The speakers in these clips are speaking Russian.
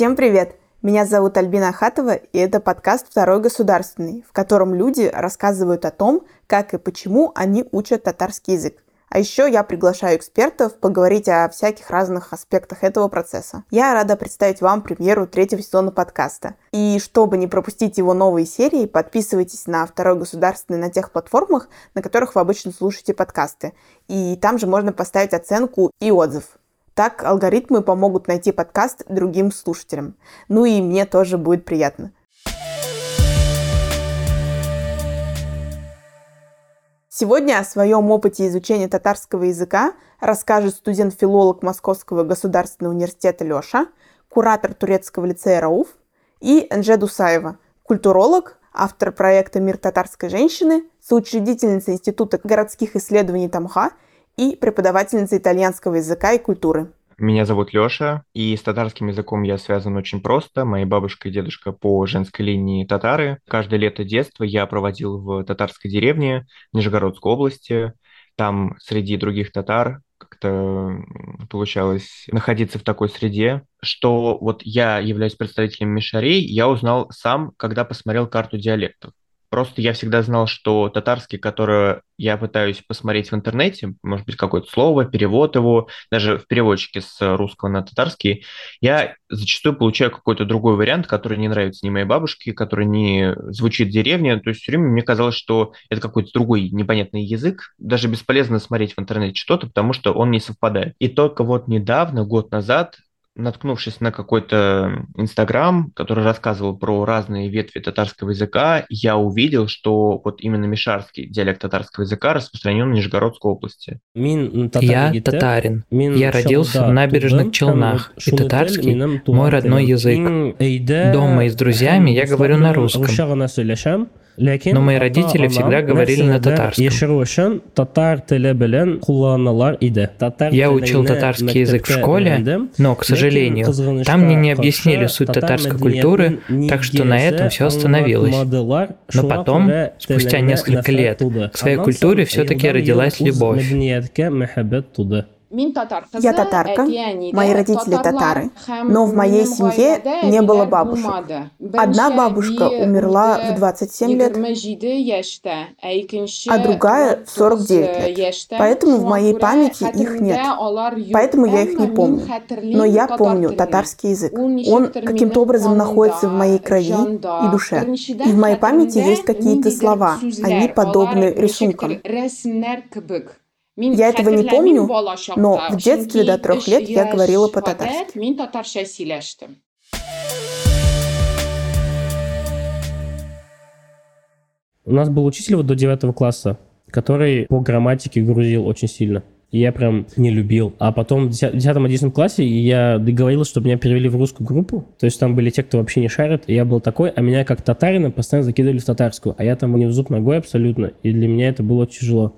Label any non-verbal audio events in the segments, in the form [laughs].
Всем привет! Меня зовут Альбина Ахатова, и это подкаст «Второй государственный», в котором люди рассказывают о том, как и почему они учат татарский язык. А еще я приглашаю экспертов поговорить о всяких разных аспектах этого процесса. Я рада представить вам премьеру третьего сезона подкаста. И чтобы не пропустить его новые серии, подписывайтесь на Второй государственный на тех платформах, на которых вы обычно слушаете подкасты. И там же можно поставить оценку и отзыв. Так алгоритмы помогут найти подкаст другим слушателям. Ну и мне тоже будет приятно. Сегодня о своем опыте изучения татарского языка расскажет студент-филолог Московского государственного университета Леша, куратор турецкого лицея Рауф и Энже Дусаева, культуролог, автор проекта «Мир татарской женщины», соучредительница Института городских исследований Тамха и преподавательница итальянского языка и культуры. Меня зовут Лёша, и с татарским языком я связан очень просто. Мои бабушка и дедушка по женской линии татары. Каждое лето детства я проводил в татарской деревне Нижегородской области. Там среди других татар как-то получалось находиться в такой среде, что вот я являюсь представителем Мишарей, я узнал сам, когда посмотрел карту диалектов. Просто я всегда знал, что татарский, который я пытаюсь посмотреть в интернете, может быть, какое-то слово, перевод его, даже в переводчике с русского на татарский, я зачастую получаю какой-то другой вариант, который не нравится ни моей бабушке, который не звучит в деревне. То есть все время мне казалось, что это какой-то другой непонятный язык. Даже бесполезно смотреть в интернете что-то, потому что он не совпадает. И только вот недавно, год назад, наткнувшись на какой-то Инстаграм, который рассказывал про разные ветви татарского языка, я увидел, что вот именно мишарский диалект татарского языка распространен в Нижегородской области. Я татарин. Я родился в набережных Челнах, и татарский – мой родной язык. Дома и с друзьями я говорю на русском. Но мои родители всегда говорили на татарском. Я учил татарский язык в школе, но, к сожалению, там мне не объяснили суть татарской культуры, так что на этом все остановилось. Но потом, спустя несколько лет, к своей культуре все-таки родилась любовь. Я татарка, мои родители татары, но в моей семье не было бабушек. Одна бабушка умерла в 27 лет, а другая в 49 лет. Поэтому в моей памяти их нет. Поэтому я их не помню. Но я помню татарский язык. Он каким-то образом находится в моей крови и душе. И в моей памяти есть какие-то слова. Они подобны рисункам. Я этого не помню, но в детстве до трех лет я говорила по-татарски. У нас был учитель вот до девятого класса, который по грамматике грузил очень сильно. И я прям не любил. А потом в 10-11 классе я договорился, чтобы меня перевели в русскую группу. То есть там были те, кто вообще не шарит. И я был такой, а меня как татарина постоянно закидывали в татарскую. А я там не в зуб ногой абсолютно. И для меня это было тяжело.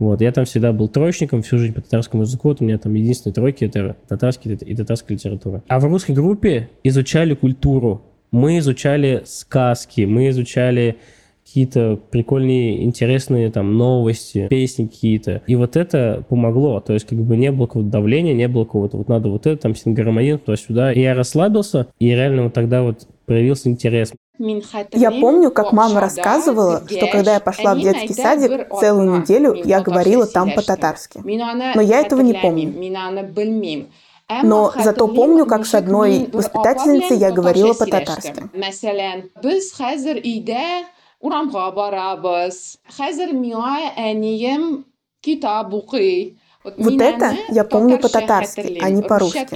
Вот, я там всегда был троечником, всю жизнь по татарскому языку. Вот у меня там единственные тройки — это татарский и татарская литература. А в русской группе изучали культуру. Мы изучали сказки, мы изучали какие-то прикольные, интересные там новости, песни какие-то. И вот это помогло. То есть как бы не было какого-то давления, не было какого-то вот надо вот это, там сингармонин, туда-сюда. И я расслабился, и реально вот тогда вот проявился интерес. Я помню, как мама рассказывала, что когда я пошла в детский садик, целую неделю я говорила там по-татарски. Но я этого не помню. Но зато помню, как с одной воспитательницей я говорила по-татарски. Вот это я помню по-татарски, а не по-русски.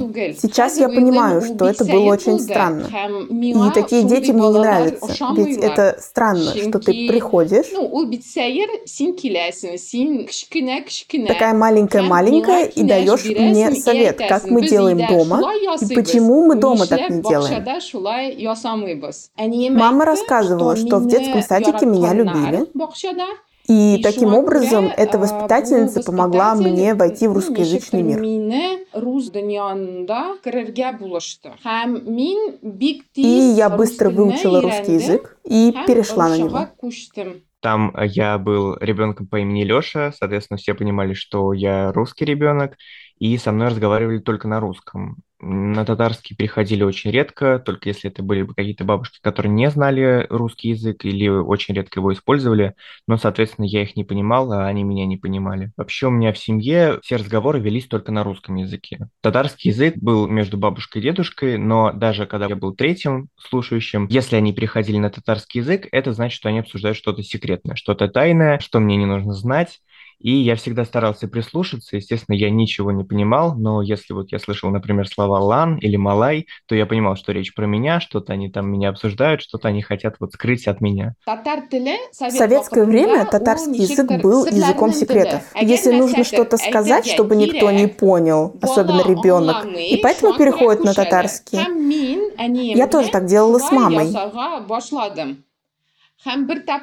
Сейчас я понимаю, что это было очень странно. И такие дети мне не нравятся. Ведь это странно, что ты приходишь, такая маленькая-маленькая, и даешь мне совет, как мы делаем дома, и почему мы дома так не делаем. Мама рассказывала, что в детском садике меня любили, и таким образом эта воспитательница помогла мне войти в русскоязычный мир. И я быстро выучила русский язык и перешла на него. Там я был ребенком по имени Леша, соответственно, все понимали, что я русский ребенок. И со мной разговаривали только на русском. На татарский переходили очень редко, только если это были какие-то бабушки, которые не знали русский язык или очень редко его использовали, но, соответственно, я их не понимал, а они меня не понимали. Вообще у меня в семье все разговоры велись только на русском языке. Татарский язык был между бабушкой и дедушкой, но даже когда я был третьим слушающим, если они переходили на татарский язык, это значит, что они обсуждают что-то секретное, что-то тайное, что мне не нужно знать, и я всегда старался прислушаться. Естественно, я ничего не понимал, но если вот я слышал, например, слова «лан» или «малай», то я понимал, что речь про меня, что-то они там меня обсуждают, что-то они хотят вот скрыть от меня. В советское время татарский язык был языком секретов. Если нужно что-то сказать, чтобы никто не понял, особенно ребенок, и поэтому переходит на татарский. Я тоже так делала с мамой.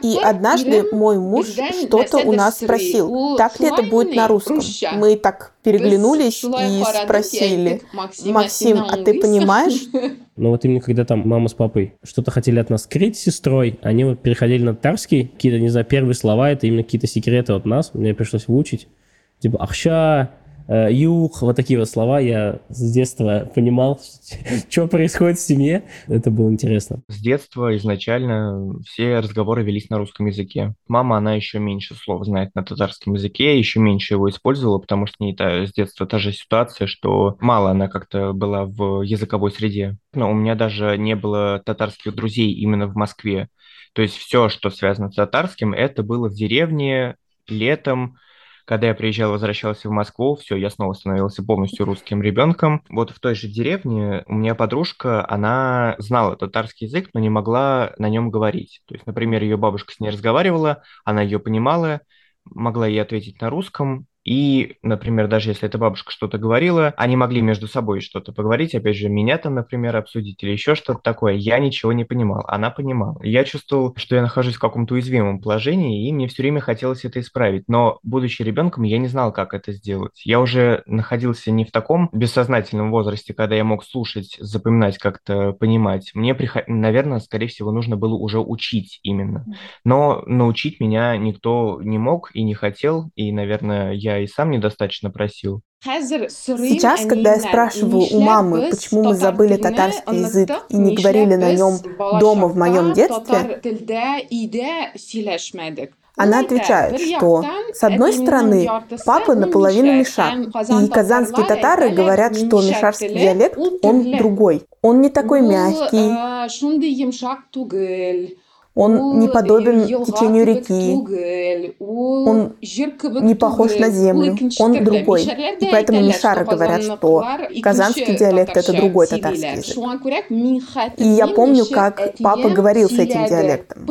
И однажды мой муж что-то у нас спросил, так ли это будет на русском. Мы так переглянулись и спросили, Максим, а ты понимаешь? [laughs] Но вот именно когда там мама с папой что-то хотели от нас скрыть с сестрой, они вот переходили на татарский, какие-то, не знаю, первые слова, это именно какие-то секреты от нас, мне пришлось выучить. Типа, ахша, юг, вот такие вот слова я с детства понимал, [laughs] что происходит в семье. Это было интересно. С детства изначально все разговоры велись на русском языке. Мама, она еще меньше слов знает на татарском языке, еще меньше его использовала, потому что не та, с детства та же ситуация, что мало она как-то была в языковой среде. Но у меня даже не было татарских друзей именно в Москве. То есть все, что связано с татарским, это было в деревне летом, когда я приезжал, возвращался в Москву, все, я снова становился полностью русским ребенком. Вот в той же деревне у меня подружка, она знала татарский язык, но не могла на нем говорить. То есть, например, ее бабушка с ней разговаривала, она ее понимала, могла ей ответить на русском, и, например, даже если эта бабушка что-то говорила, они могли между собой что-то поговорить, опять же, меня там, например, обсудить или еще что-то такое. Я ничего не понимал, она понимала. Я чувствовал, что я нахожусь в каком-то уязвимом положении, и мне все время хотелось это исправить. Но, будучи ребенком, я не знал, как это сделать. Я уже находился не в таком бессознательном возрасте, когда я мог слушать, запоминать, как-то понимать. Мне, приход... наверное, скорее всего, нужно было уже учить именно. Но научить меня никто не мог и не хотел, и, наверное, я я и сам недостаточно просил. Сейчас, когда я спрашиваю у мамы, почему мы забыли татарский язык и не говорили на нем дома в моем детстве, она отвечает, что с одной стороны папа наполовину мишар, и казанские татары говорят, что мишарский диалект, он другой. Он не такой мягкий, он не подобен течению реки. Он не похож на землю. Он другой. И поэтому мишары говорят, что казанский диалект – это другой татарский язык. И я помню, как папа говорил с этим диалектом.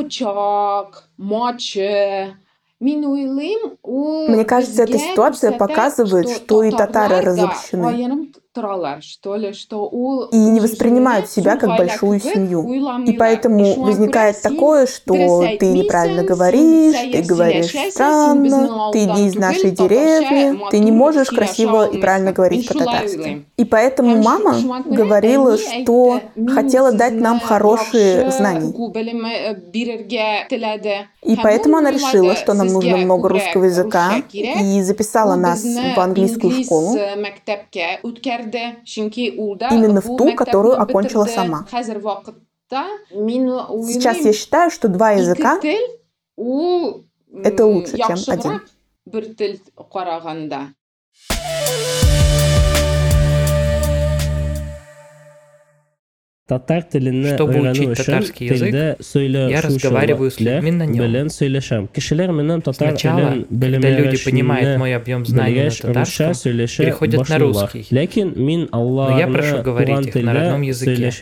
Мне кажется, эта ситуация показывает, что и татары разобщены и не воспринимают себя как большую семью. И поэтому возникает такое, что ты неправильно говоришь, ты говоришь странно, ты не из нашей деревни, ты не можешь красиво и правильно говорить по-татарски. И поэтому мама говорила, что хотела дать нам хорошие знания. И поэтому она решила, что нам нужно много русского языка, и записала нас в английскую школу именно в ту, которую окончила сама. Сейчас я считаю, что два языка – это лучше, чем один. Татар теленне Чтобы учить татарский язык, я разговариваю с людьми на нем. Сначала, когда люди понимают мой объем знаний на татарском, переходят на русский. Но я прошу говорить их на родном языке.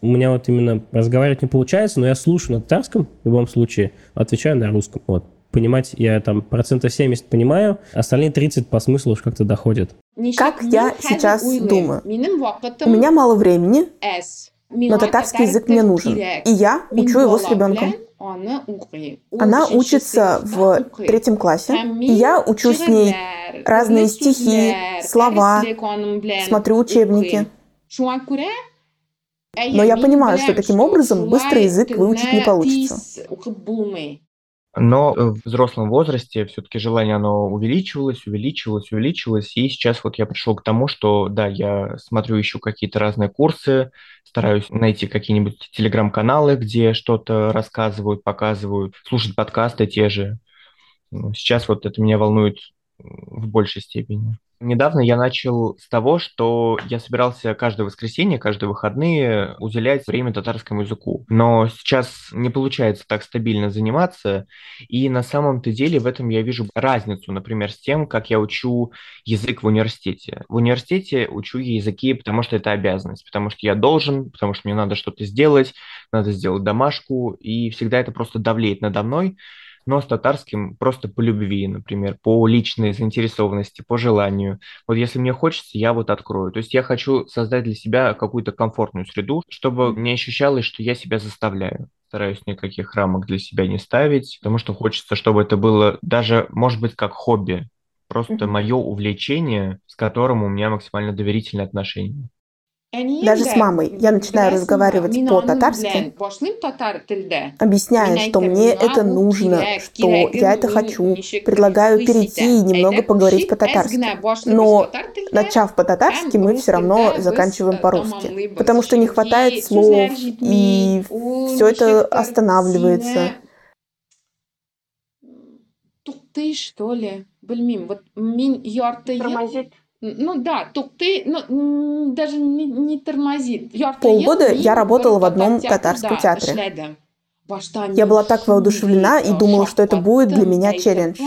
У меня вот именно разговаривать не получается, но я слушаю на татарском в любом случае, отвечаю на русском. Вот понимать я там процентов 70 понимаю, остальные 30 по смыслу уж как-то доходят. Как я сейчас думаю? У меня мало времени, но татарский язык мне нужен. И я учу его с ребенком. Она учится в третьем классе, и я учу с ней разные стихи, слова, смотрю учебники. Но я понимаю, что таким образом быстрый язык выучить не получится. Но в взрослом возрасте все-таки желание, оно увеличивалось, увеличивалось, увеличивалось. И сейчас вот я пришел к тому, что, да, я смотрю, ищу какие-то разные курсы, стараюсь найти какие-нибудь телеграм-каналы, где что-то рассказывают, показывают, слушать подкасты те же. Ну, сейчас вот это меня волнует в большей степени. Недавно я начал с того, что я собирался каждое воскресенье, каждые выходные уделять время татарскому языку. Но сейчас не получается так стабильно заниматься, и на самом-то деле в этом я вижу разницу, например, с тем, как я учу язык в университете. В университете учу языки, потому что это обязанность, потому что я должен, потому что мне надо что-то сделать, надо сделать домашку, и всегда это просто давлеет надо мной но с татарским просто по любви, например, по личной заинтересованности, по желанию. Вот если мне хочется, я вот открою. То есть я хочу создать для себя какую-то комфортную среду, чтобы не ощущалось, что я себя заставляю стараюсь никаких рамок для себя не ставить, потому что хочется, чтобы это было даже, может быть, как хобби, просто mm-hmm. мое увлечение, с которым у меня максимально доверительные отношения. Даже с мамой. Я начинаю разговаривать по-татарски, объясняя, что мне это нужно, что я это хочу, предлагаю перейти и немного поговорить по-татарски. Но, начав по-татарски, мы все равно заканчиваем по-русски, потому что не хватает слов, и все это останавливается. Ты что ли? Блин, вот мин Тормозит. Ну да, ты ну, даже не, не тормозит. Полгода я работала в одном татарском театре. Я была так воодушевлена и думала, что это будет для меня челлендж.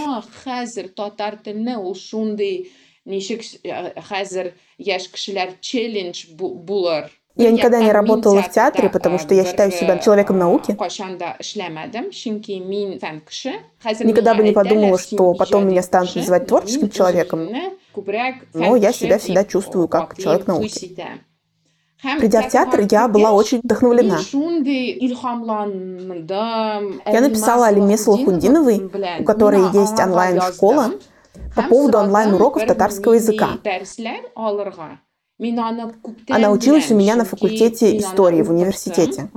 Я никогда не работала в театре, потому что я считаю себя человеком науки. Никогда бы не подумала, что потом меня станут называть творческим человеком. Но я себя всегда чувствую как человек науки. Придя в театр, я была очень вдохновлена. Я написала Алиме Салахудиновой, у которой есть онлайн-школа, по поводу онлайн-уроков татарского языка. Она училась у меня на факультете истории в университете.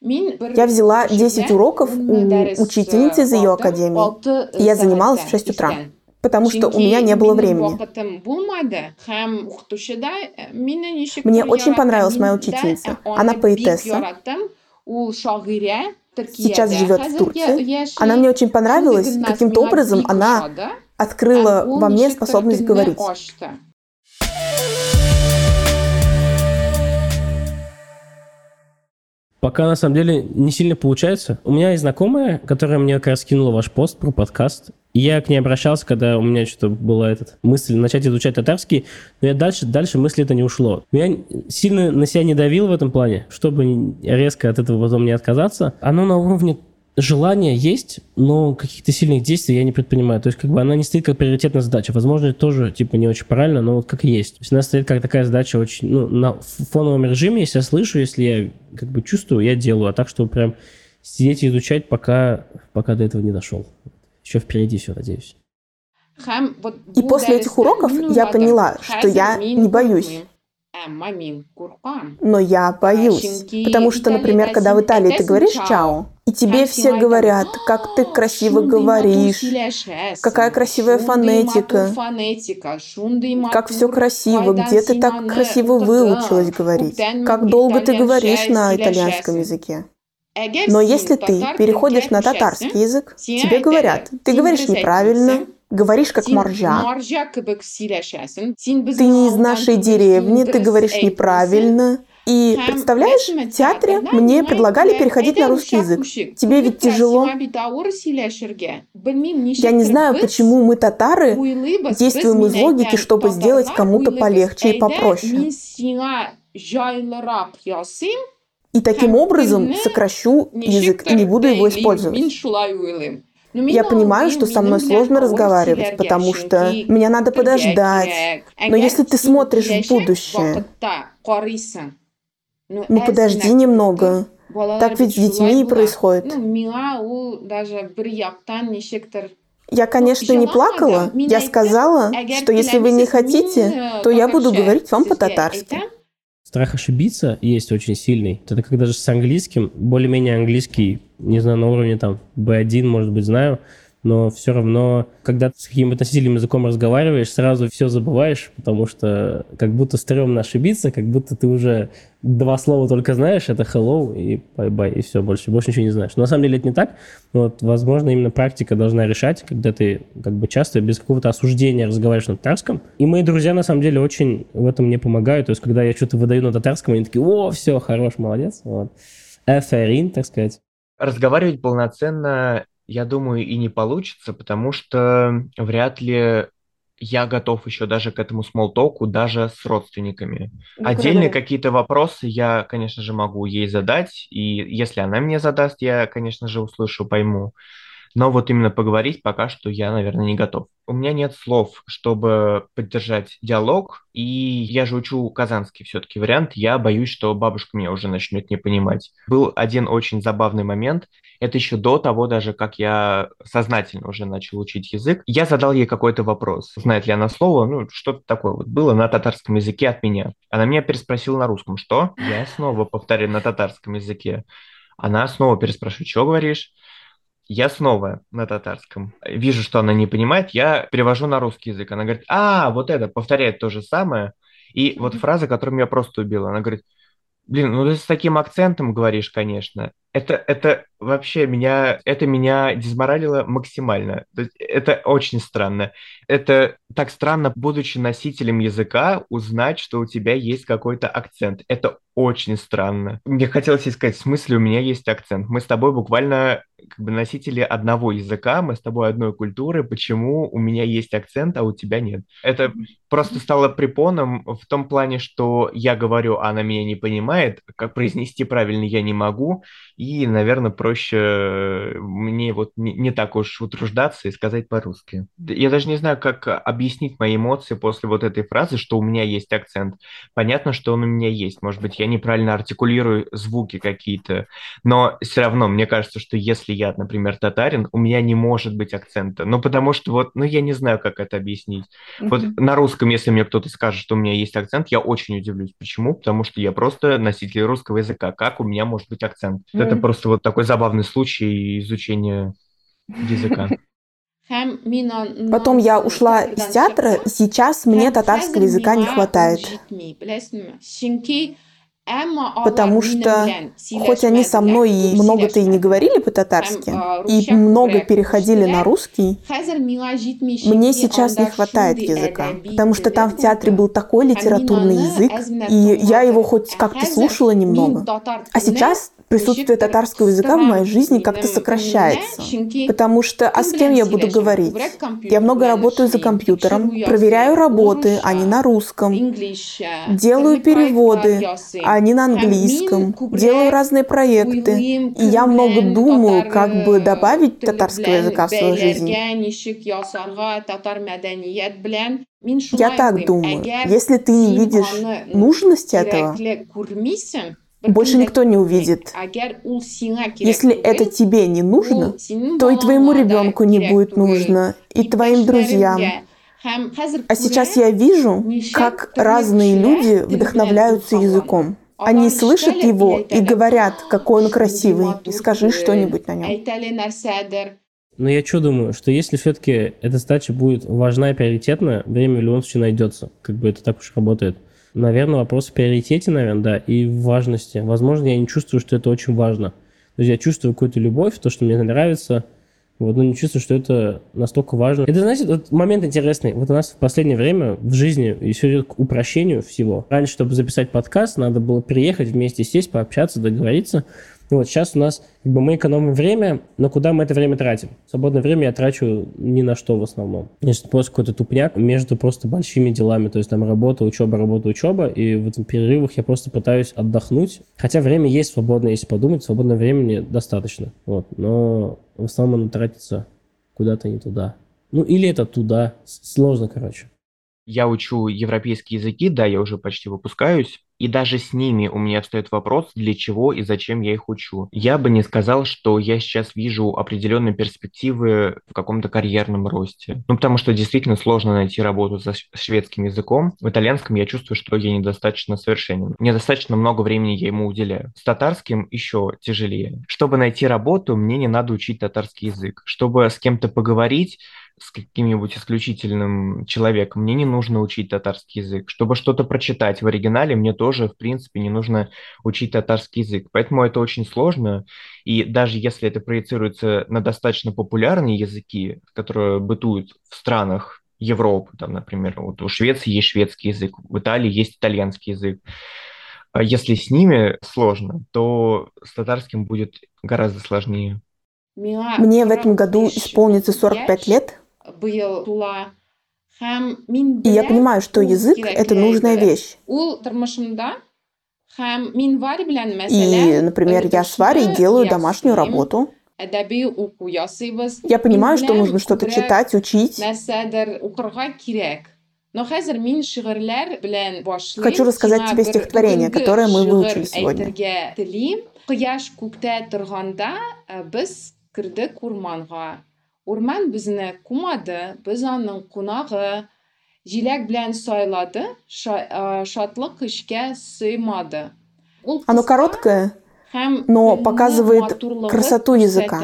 Я взяла 10 уроков у учительницы из ее академии, я занималась в 6 утра потому что у меня не было времени. Мне очень понравилась моя учительница. Она поэтесса. Сейчас живет в Турции. Она мне очень понравилась. Каким-то образом она открыла во мне способность говорить. Пока на самом деле не сильно получается. У меня есть знакомая, которая мне как раз кинула ваш пост про подкаст. И я к ней обращался, когда у меня что-то была этот мысль начать изучать татарский, но я дальше, дальше мысли это не ушло. Я сильно на себя не давил в этом плане, чтобы резко от этого потом не отказаться. Оно на уровне желание есть, но каких-то сильных действий я не предпринимаю. То есть, как бы она не стоит как приоритетная задача. Возможно, это тоже, типа, не очень правильно, но вот как есть. То есть, она стоит как такая задача очень, ну, на фоновом режиме, если я слышу, если я, как бы, чувствую, я делаю. А так, чтобы прям сидеть и изучать, пока, пока до этого не дошел. Еще впереди все, надеюсь. И после этих уроков я поняла, что я не боюсь. Но я боюсь. Потому что, например, когда в Италии ты говоришь «чао», и тебе все говорят, как ты красиво говоришь, какая красивая фонетика, как все красиво, где ты так красиво выучилась говорить, как долго ты говоришь на итальянском языке. Но если ты переходишь на татарский язык, тебе говорят, ты говоришь неправильно, говоришь как моржа. Ты не из нашей деревни, ты говоришь неправильно. И представляешь, в театре мне предлагали переходить на русский язык. Тебе ведь тяжело. Я не знаю, почему мы, татары, действуем из логики, чтобы сделать кому-то полегче и попроще. И таким образом сокращу язык и не буду его использовать. Я понимаю, что со мной сложно разговаривать, потому что меня надо подождать. Но если ты смотришь в будущее, ну подожди немного. Так ведь с детьми и происходит. Я, конечно, не плакала. Я сказала, что если вы не хотите, то я буду говорить вам по-татарски. Страх ошибиться есть очень сильный. Это когда же с английским, более-менее английский, не знаю, на уровне там B1, может быть, знаю, но все равно, когда с каким-то носителем языком разговариваешь, сразу все забываешь, потому что как будто стрёмно ошибиться, как будто ты уже два слова только знаешь, это hello и bye-bye, и все, больше, больше ничего не знаешь. Но на самом деле это не так. Вот, возможно, именно практика должна решать, когда ты как бы часто без какого-то осуждения разговариваешь на татарском. И мои друзья, на самом деле, очень в этом мне помогают. То есть, когда я что-то выдаю на татарском, они такие, о, все, хорош, молодец. Вот. Эферин, так сказать. Разговаривать полноценно я думаю, и не получится, потому что вряд ли я готов еще даже к этому смолтоку, даже с родственниками. Ну, Отдельные какие-то вопросы я, конечно же, могу ей задать, и если она мне задаст, я, конечно же, услышу, пойму. Но вот именно поговорить пока что я, наверное, не готов. У меня нет слов, чтобы поддержать диалог, и я же учу казанский все-таки вариант. Я боюсь, что бабушка меня уже начнет не понимать. Был один очень забавный момент. Это еще до того даже, как я сознательно уже начал учить язык. Я задал ей какой-то вопрос. Знает ли она слово? Ну, что-то такое вот было на татарском языке от меня. Она меня переспросила на русском. Что? Я снова повторю на татарском языке. Она снова переспрашивает, что говоришь? Я снова на татарском. Вижу, что она не понимает, я перевожу на русский язык. Она говорит, а, вот это, повторяет то же самое. И вот фраза, которую меня просто убила, она говорит, блин, ну ты с таким акцентом говоришь, конечно. Это, это вообще меня, это меня дезморалило максимально. Это очень странно. Это так странно, будучи носителем языка, узнать, что у тебя есть какой-то акцент. Это очень странно. Мне хотелось сказать, в смысле у меня есть акцент. Мы с тобой буквально как бы носители одного языка, мы с тобой одной культуры, почему у меня есть акцент, а у тебя нет? Это просто стало препоном в том плане, что я говорю, а она меня не понимает, как произнести правильно я не могу, и, наверное, проще мне вот не, не так уж утруждаться и сказать по-русски. Я даже не знаю, как объяснить мои эмоции после вот этой фразы, что у меня есть акцент. Понятно, что он у меня есть. Может быть, я неправильно артикулирую звуки какие-то, но все равно мне кажется, что если я, например, татарин, у меня не может быть акцента. Ну, потому что вот, ну, я не знаю, как это объяснить. Mm-hmm. Вот на русском, если мне кто-то скажет, что у меня есть акцент, я очень удивлюсь. Почему? Потому что я просто носитель русского языка. Как у меня может быть акцент? Mm-hmm. Это просто вот такой забавный случай изучения языка. [laughs] Потом я ушла из театра, и сейчас мне татарского языка не хватает. Потому что, хоть они со мной и много-то и не говорили по-татарски, и много переходили на русский, мне сейчас не хватает языка. Потому что там в театре был такой литературный язык, и я его хоть как-то слушала немного. А сейчас присутствие татарского языка в моей жизни как-то сокращается. Потому что, а с кем я буду говорить? Я много работаю за компьютером, проверяю работы, а не на русском, делаю переводы, а не на английском, делаю разные проекты. И я много думаю, как бы добавить татарского языка в свою жизнь. Я так думаю. Если ты не видишь нужности этого, больше никто не увидит. Если это тебе не нужно, то и твоему ребенку не будет нужно, и твоим друзьям. А сейчас я вижу, как разные люди вдохновляются языком. Они слышат его и говорят, какой он красивый, и скажи что-нибудь на нем. Но я что думаю, что если все-таки эта задача будет важна и приоритетна, время в любом случае найдется. Как бы это так уж работает. Наверное, вопрос в приоритете, наверное, да, и в важности. Возможно, я не чувствую, что это очень важно. То есть я чувствую какую-то любовь, то, что мне нравится, вот, но не чувствую, что это настолько важно. Это, знаете, вот момент интересный. Вот у нас в последнее время в жизни все идет к упрощению всего. Раньше, чтобы записать подкаст, надо было приехать вместе сесть, пообщаться, договориться. Вот сейчас у нас, как бы мы экономим время, но куда мы это время тратим? Свободное время я трачу ни на что в основном. Если просто какой-то тупняк между просто большими делами, то есть там работа, учеба, работа, учеба, и в этом перерывах я просто пытаюсь отдохнуть. Хотя время есть свободное, если подумать, свободного времени достаточно. Вот. Но в основном оно тратится куда-то не туда. Ну, или это туда. Сложно, короче. Я учу европейские языки, да, я уже почти выпускаюсь, и даже с ними у меня встает вопрос, для чего и зачем я их учу. Я бы не сказал, что я сейчас вижу определенные перспективы в каком-то карьерном росте. Ну, потому что действительно сложно найти работу со шведским языком. В итальянском я чувствую, что я недостаточно совершенен. Недостаточно много времени я ему уделяю. С татарским еще тяжелее. Чтобы найти работу, мне не надо учить татарский язык. Чтобы с кем-то поговорить, с каким-нибудь исключительным человеком, мне не нужно учить татарский язык. Чтобы что-то прочитать в оригинале, мне тоже, в принципе, не нужно учить татарский язык. Поэтому это очень сложно. И даже если это проецируется на достаточно популярные языки, которые бытуют в странах Европы, там, например, вот у Швеции есть шведский язык, в Италии есть итальянский язык. А если с ними сложно, то с татарским будет гораздо сложнее. Мне в этом году исполнится 45 лет, и я понимаю, что язык — это нужная вещь. И, например, я с Варей делаю домашнюю работу. Я понимаю, что нужно что-то читать, учить. Хочу рассказать тебе стихотворение, которое мы выучили сегодня. Урман безне кумады, biz аның кунагы, җиләк белән сайлады, шатлык эшкә сыймады. Оно короткое, но показывает красоту языка.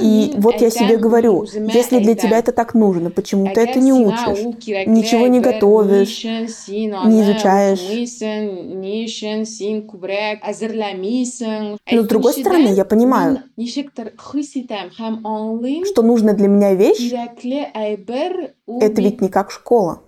И вот я себе говорю, если для тебя это так нужно, почему ты это не учишь, ничего не готовишь, не изучаешь. Но с другой стороны, я понимаю, что нужно для меня вещь, это ведь не как школа.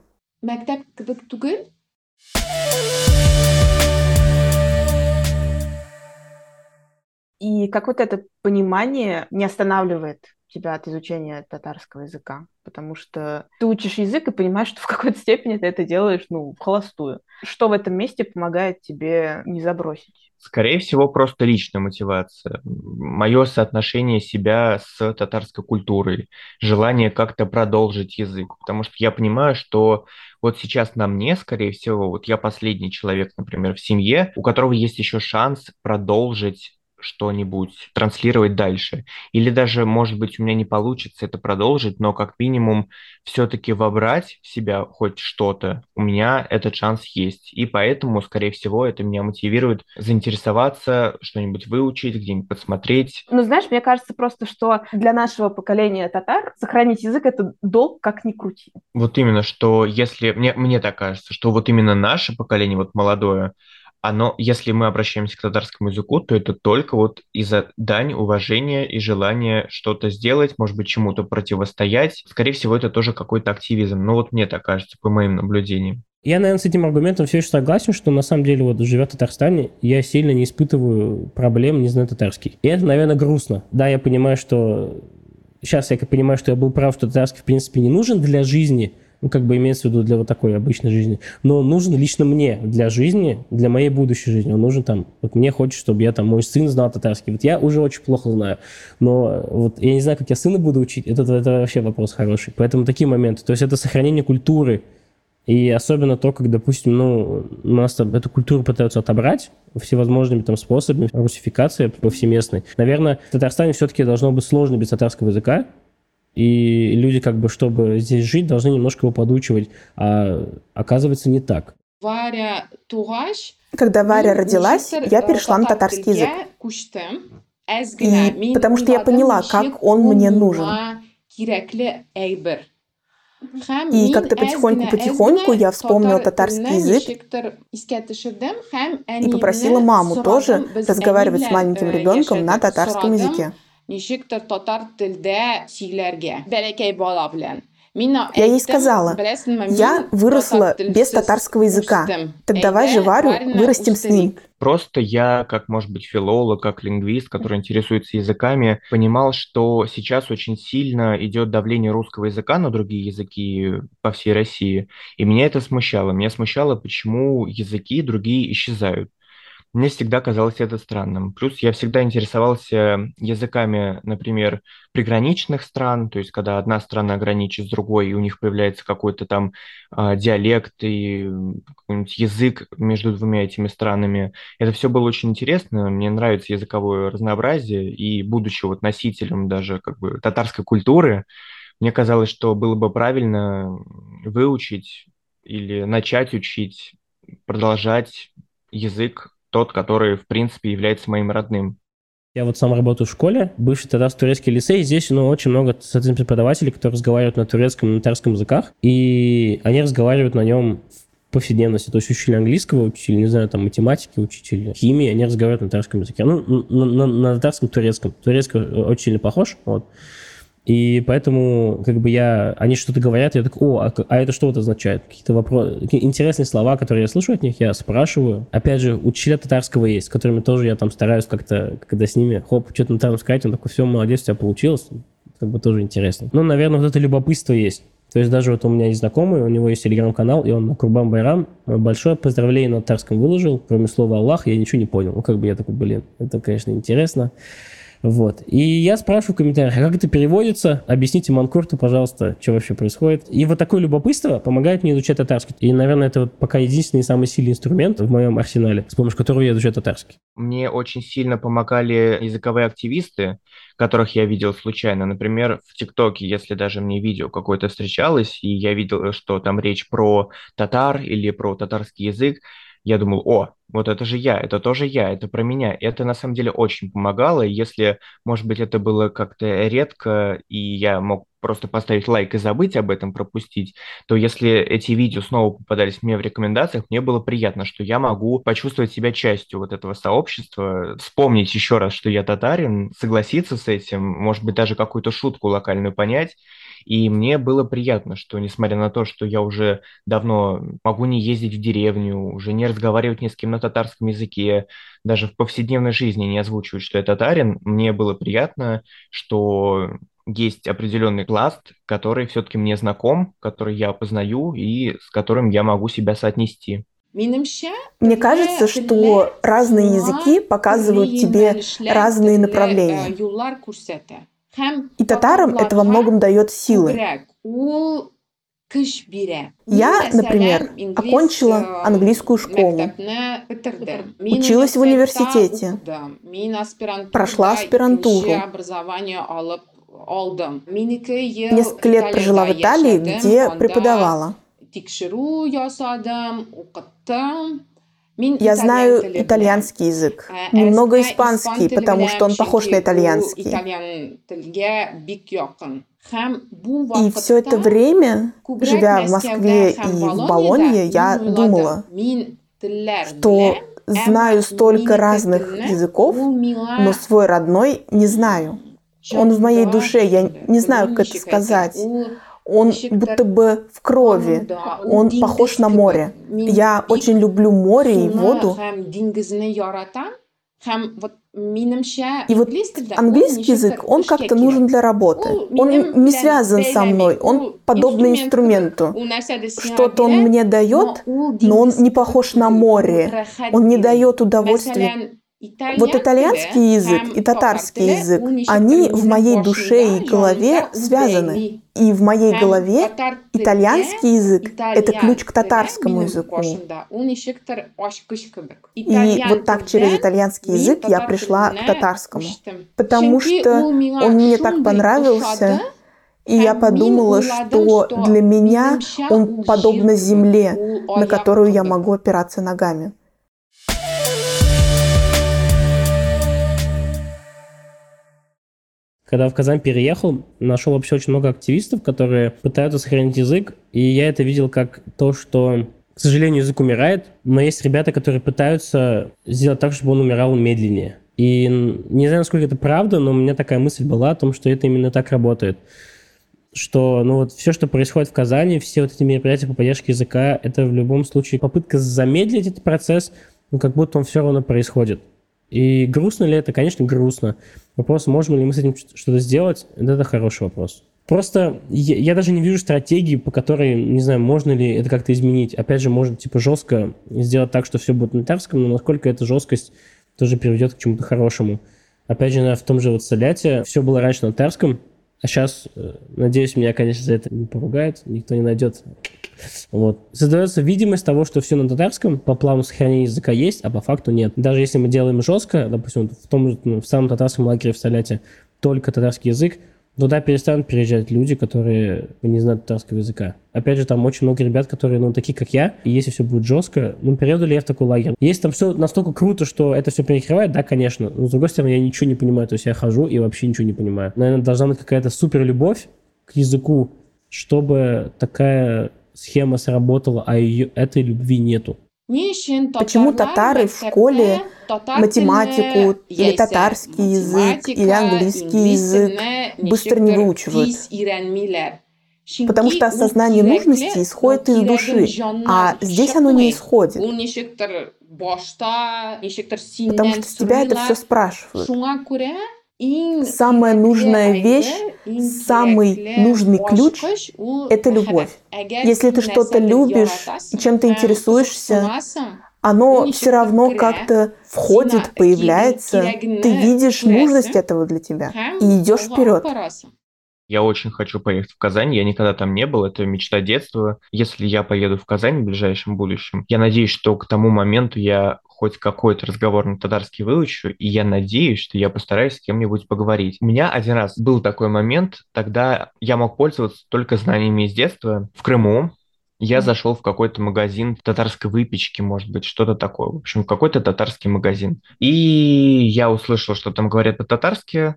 И как вот это понимание не останавливает тебя от изучения татарского языка? Потому что ты учишь язык и понимаешь, что в какой-то степени ты это делаешь, ну, в холостую. Что в этом месте помогает тебе не забросить? Скорее всего, просто личная мотивация. Мое соотношение себя с татарской культурой, желание как-то продолжить язык. Потому что я понимаю, что вот сейчас на мне, скорее всего, вот я последний человек, например, в семье, у которого есть еще шанс продолжить что-нибудь транслировать дальше. Или даже, может быть, у меня не получится это продолжить, но как минимум все-таки вобрать в себя хоть что-то, у меня этот шанс есть. И поэтому, скорее всего, это меня мотивирует заинтересоваться, что-нибудь выучить, где-нибудь подсмотреть. Ну, знаешь, мне кажется просто, что для нашего поколения татар сохранить язык — это долг, как ни крути. Вот именно, что если... Мне, мне так кажется, что вот именно наше поколение, вот молодое, оно, если мы обращаемся к татарскому языку, то это только вот из-за дань уважения и желания что-то сделать, может быть, чему-то противостоять. Скорее всего, это тоже какой-то активизм. Ну вот мне так кажется, по моим наблюдениям. Я, наверное, с этим аргументом все еще согласен, что на самом деле, вот живя в Татарстане, я сильно не испытываю проблем, не знаю татарский. И это, наверное, грустно. Да, я понимаю, что... Сейчас я понимаю, что я был прав, что татарский, в принципе, не нужен для жизни, ну, как бы имеется в виду для вот такой обычной жизни, но он нужен лично мне для жизни, для моей будущей жизни. Он нужен там, вот мне хочется, чтобы я там, мой сын знал татарский. Вот я уже очень плохо знаю, но вот я не знаю, как я сына буду учить, это, это вообще вопрос хороший. Поэтому такие моменты, то есть это сохранение культуры, и особенно то, как, допустим, ну, у нас эту культуру пытаются отобрать всевозможными там способами, русификация повсеместной. Наверное, в Татарстане все-таки должно быть сложно без татарского языка, и люди, как бы, чтобы здесь жить, должны немножко его подучивать. А оказывается, не так. Варя Тугаш. Когда Варя родилась, я перешла на татарский язык. И потому что я поняла, как он мне нужен. И как-то потихоньку-потихоньку я вспомнила татарский язык и попросила маму тоже разговаривать с маленьким ребенком на татарском языке ничектер татар телдә сөйләргә бәләкәй бала белән. Я ей сказала, я выросла без татарского языка, так давай же Варю вырастим с ним. Просто я, как, может быть, филолог, как лингвист, который интересуется языками, понимал, что сейчас очень сильно идет давление русского языка на другие языки по всей России. И меня это смущало. Меня смущало, почему языки другие исчезают. Мне всегда казалось это странным. Плюс я всегда интересовался языками, например, приграничных стран, то есть когда одна страна граничит с другой, и у них появляется какой-то там э, диалект и язык между двумя этими странами. Это все было очень интересно. Мне нравится языковое разнообразие, и будучи вот носителем даже как бы татарской культуры, мне казалось, что было бы правильно выучить или начать учить, продолжать язык тот, который, в принципе, является моим родным. Я вот сам работаю в школе, бывший тогда турецкий лицей, здесь ну, очень много соответственно, преподавателей, которые разговаривают на турецком и на татарском языках, и они разговаривают на нем в повседневности. То есть учитель английского, учитель, не знаю, там, математики, учитель химии, они разговаривают на татарском языке. Ну, на, на, на татарском, турецком. Турецкий очень сильно похож, вот. И поэтому, как бы я, они что-то говорят, я такой, о, а, а это что вот означает? Какие-то вопросы, интересные слова, которые я слышу от них, я спрашиваю. Опять же, учителя татарского есть, с которыми тоже я там стараюсь как-то, когда с ними, хоп, что-то на татарском сказать, он такой, все, молодец, у тебя получилось. Как бы тоже интересно. Ну, наверное, вот это любопытство есть. То есть даже вот у меня есть знакомый, у него есть телеграм-канал, и он на Курбан Байрам большое поздравление на татарском выложил, кроме слова Аллах, я ничего не понял. Ну, как бы я такой, блин, это, конечно, интересно. Вот. И я спрашиваю в комментариях, а как это переводится? Объясните Манкурту, пожалуйста, что вообще происходит. И вот такое любопытство помогает мне изучать татарский. И, наверное, это вот пока единственный самый сильный инструмент в моем арсенале, с помощью которого я изучаю татарский. Мне очень сильно помогали языковые активисты, которых я видел случайно. Например, в ТикТоке, если даже мне видео какое-то встречалось, и я видел, что там речь про татар или про татарский язык, я думал, о, вот это же я, это тоже я, это про меня. Это на самом деле очень помогало. Если, может быть, это было как-то редко, и я мог просто поставить лайк и забыть об этом, пропустить, то если эти видео снова попадались мне в рекомендациях, мне было приятно, что я могу почувствовать себя частью вот этого сообщества, вспомнить еще раз, что я татарин, согласиться с этим, может быть, даже какую-то шутку локальную понять, и мне было приятно, что несмотря на то, что я уже давно могу не ездить в деревню, уже не разговаривать ни с кем на татарском языке, даже в повседневной жизни не озвучивать, что я татарин, мне было приятно, что есть определенный пласт, который все-таки мне знаком, который я познаю и с которым я могу себя соотнести. Мне кажется, что разные языки показывают тебе разные направления. И татарам это во многом дает силы. Я, например, окончила английскую школу, училась в университете, прошла аспирантуру, несколько лет прожила в Италии, где преподавала. Я знаю итальянский язык, немного испанский, потому что он похож на итальянский. И все это время, живя в Москве и в Болонье, я думала, что знаю столько разных языков, но свой родной не знаю. Он в моей душе, я не знаю, как это сказать. Он будто бы в крови. Он похож на море. Я очень люблю море и воду. И вот английский язык, он как-то нужен для работы. Он не связан со мной, он подобный инструменту. Что-то он мне дает, но он не похож на море. Он не дает удовольствия вот итальянский язык и татарский язык, они в моей душе и голове связаны. И в моей голове итальянский язык – это ключ к татарскому языку. И вот так через итальянский язык я пришла к татарскому. Потому что он мне так понравился, и я подумала, что для меня он подобно земле, на которую я могу опираться ногами. Когда в Казань переехал, нашел вообще очень много активистов, которые пытаются сохранить язык, и я это видел как то, что, к сожалению, язык умирает, но есть ребята, которые пытаются сделать так, чтобы он умирал медленнее. И не знаю, насколько это правда, но у меня такая мысль была о том, что это именно так работает. Что, ну вот, все, что происходит в Казани, все вот эти мероприятия по поддержке языка, это в любом случае попытка замедлить этот процесс, но как будто он все равно происходит. И грустно ли это? Конечно, грустно. Вопрос, можем ли мы с этим что-то сделать, это хороший вопрос. Просто я, я даже не вижу стратегии, по которой, не знаю, можно ли это как-то изменить. Опять же, можно типа жестко сделать так, что все будет на татарском, но насколько эта жесткость тоже приведет к чему-то хорошему. Опять же, в том же вот Соляте все было раньше на татарском, а сейчас, э, надеюсь, меня, конечно, за это не поругают, никто не найдет. Вот. Создается видимость того, что все на татарском, по плану сохранения языка есть, а по факту нет. Даже если мы делаем жестко, допустим, в том же, ну, в самом татарском лагере в Соляте только татарский язык, Туда перестанут приезжать люди, которые не знают татарского языка. Опять же, там очень много ребят, которые, ну, такие, как я, и если все будет жестко, ну, перееду ли я в такой лагерь? Если там все настолько круто, что это все перекрывает, да, конечно. Но, с другой стороны, я ничего не понимаю, то есть я хожу и вообще ничего не понимаю. Наверное, должна быть какая-то супер любовь к языку, чтобы такая схема сработала, а ее, этой любви нету. Почему татары в школе математику или татарский язык или английский язык быстро не выучивают? Потому что осознание нужности исходит из души, а здесь оно не исходит. Потому что с тебя это все спрашивают. Самая нужная вещь, самый нужный ключ – это любовь. Если ты что-то любишь и чем-то интересуешься, оно все равно как-то входит, появляется. Ты видишь нужность этого для тебя и идешь вперед. Я очень хочу поехать в Казань. Я никогда там не был. Это мечта детства. Если я поеду в Казань в ближайшем будущем, я надеюсь, что к тому моменту я хоть какой-то разговор на татарский выучу, и я надеюсь, что я постараюсь с кем-нибудь поговорить. У меня один раз был такой момент, тогда я мог пользоваться только знаниями из детства. В Крыму я зашел в какой-то магазин татарской выпечки, может быть, что-то такое. В общем, какой-то татарский магазин. И я услышал, что там говорят по-татарски,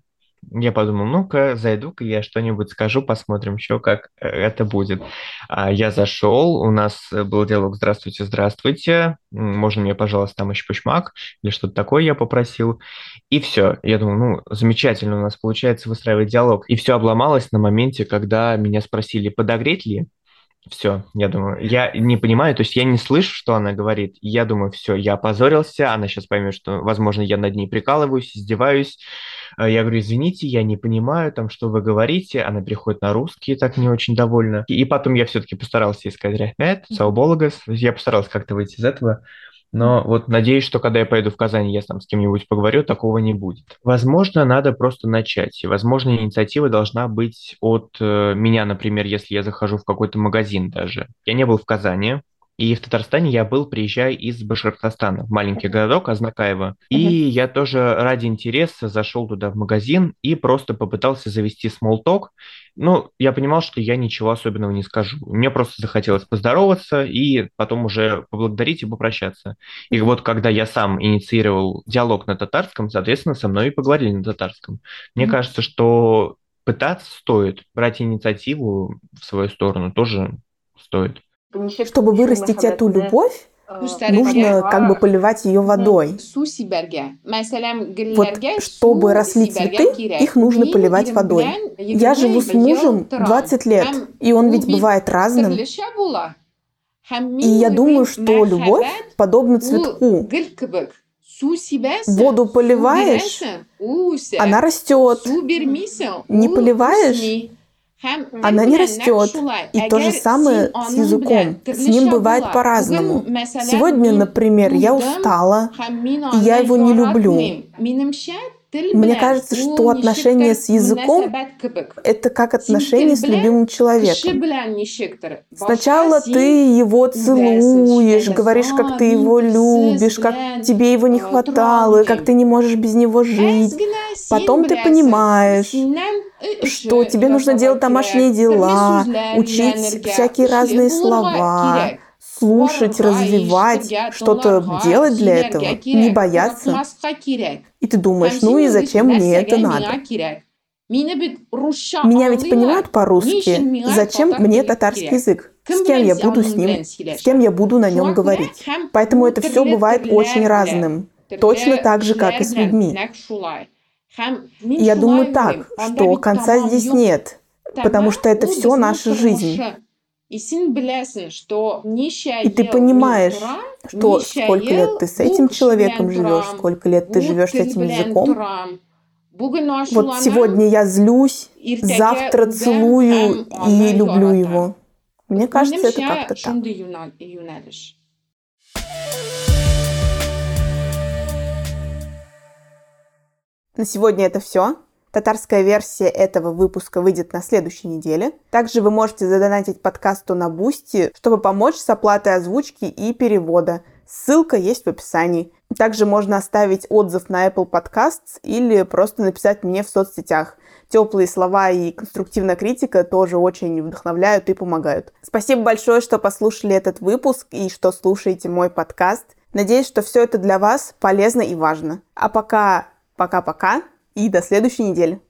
я подумал, ну-ка, зайду-ка я что-нибудь скажу, посмотрим еще, как э, это будет. А я зашел, у нас был диалог «Здравствуйте, здравствуйте, можно мне, пожалуйста, там еще пучмак?» или что-то такое я попросил. И все. Я думал, ну, замечательно у нас получается выстраивать диалог. И все обломалось на моменте, когда меня спросили, подогреть ли? Все, я думаю, я не понимаю, то есть я не слышу, что она говорит. Я думаю, все, я опозорился, она сейчас поймет, что, возможно, я над ней прикалываюсь, издеваюсь. А я говорю, извините, я не понимаю, там, что вы говорите. Она переходит на русский, так не очень довольна. И потом я все-таки постарался искать рахмет, саубологас. Я постарался как-то выйти из этого. Но вот надеюсь, что когда я поеду в Казань, я там с кем-нибудь поговорю, такого не будет. Возможно, надо просто начать. Возможно, инициатива должна быть от э, меня, например, если я захожу в какой-то магазин даже. Я не был в Казани, и в Татарстане я был, приезжая из Башкортостана, в маленький городок Азнакаево. И uh-huh. я тоже ради интереса зашел туда в магазин и просто попытался завести смолток. Ну, я понимал, что я ничего особенного не скажу. Мне просто захотелось поздороваться и потом уже поблагодарить и попрощаться. И вот когда я сам инициировал диалог на татарском, соответственно, со мной и поговорили на татарском. Мне uh-huh. кажется, что пытаться стоит, брать инициативу в свою сторону тоже стоит. Чтобы вырастить эту любовь, нужно как бы поливать ее водой. Вот чтобы росли цветы, их нужно поливать водой. Я живу с мужем 20 лет, и он ведь бывает разным. И я думаю, что любовь подобна цветку. Воду поливаешь, она растет. Не поливаешь, она не растет. И то же самое с языком. С ним бывает по-разному. Сегодня, например, я устала, и я его не люблю. Мне кажется, что отношения с языком — это как отношения с любимым человеком. Сначала ты его целуешь, говоришь, как ты его любишь, как тебе его не хватало, как ты не можешь без него жить. Потом ты понимаешь, что тебе нужно делать домашние дела, учить всякие разные слова, слушать, развивать, что-то делать для этого, не бояться. И ты думаешь, ну и зачем мне это надо? Меня ведь понимают по-русски. Зачем мне татарский язык? С кем я буду с ним? С кем я буду на нем говорить? Поэтому это все бывает очень разным. Точно так же, как и с людьми. Я думаю так, что конца здесь нет, потому что это все наша жизнь. И ты понимаешь, что сколько лет ты с этим человеком живешь, сколько лет ты живешь с этим языком, Вот сегодня я злюсь, завтра целую и люблю его. Мне кажется, это как-то так. На сегодня это все. Татарская версия этого выпуска выйдет на следующей неделе. Также вы можете задонатить подкасту на Boosty, чтобы помочь с оплатой озвучки и перевода. Ссылка есть в описании. Также можно оставить отзыв на Apple Podcasts или просто написать мне в соцсетях. Теплые слова и конструктивная критика тоже очень вдохновляют и помогают. Спасибо большое, что послушали этот выпуск и что слушаете мой подкаст. Надеюсь, что все это для вас полезно и важно. А пока пока-пока и до следующей недели.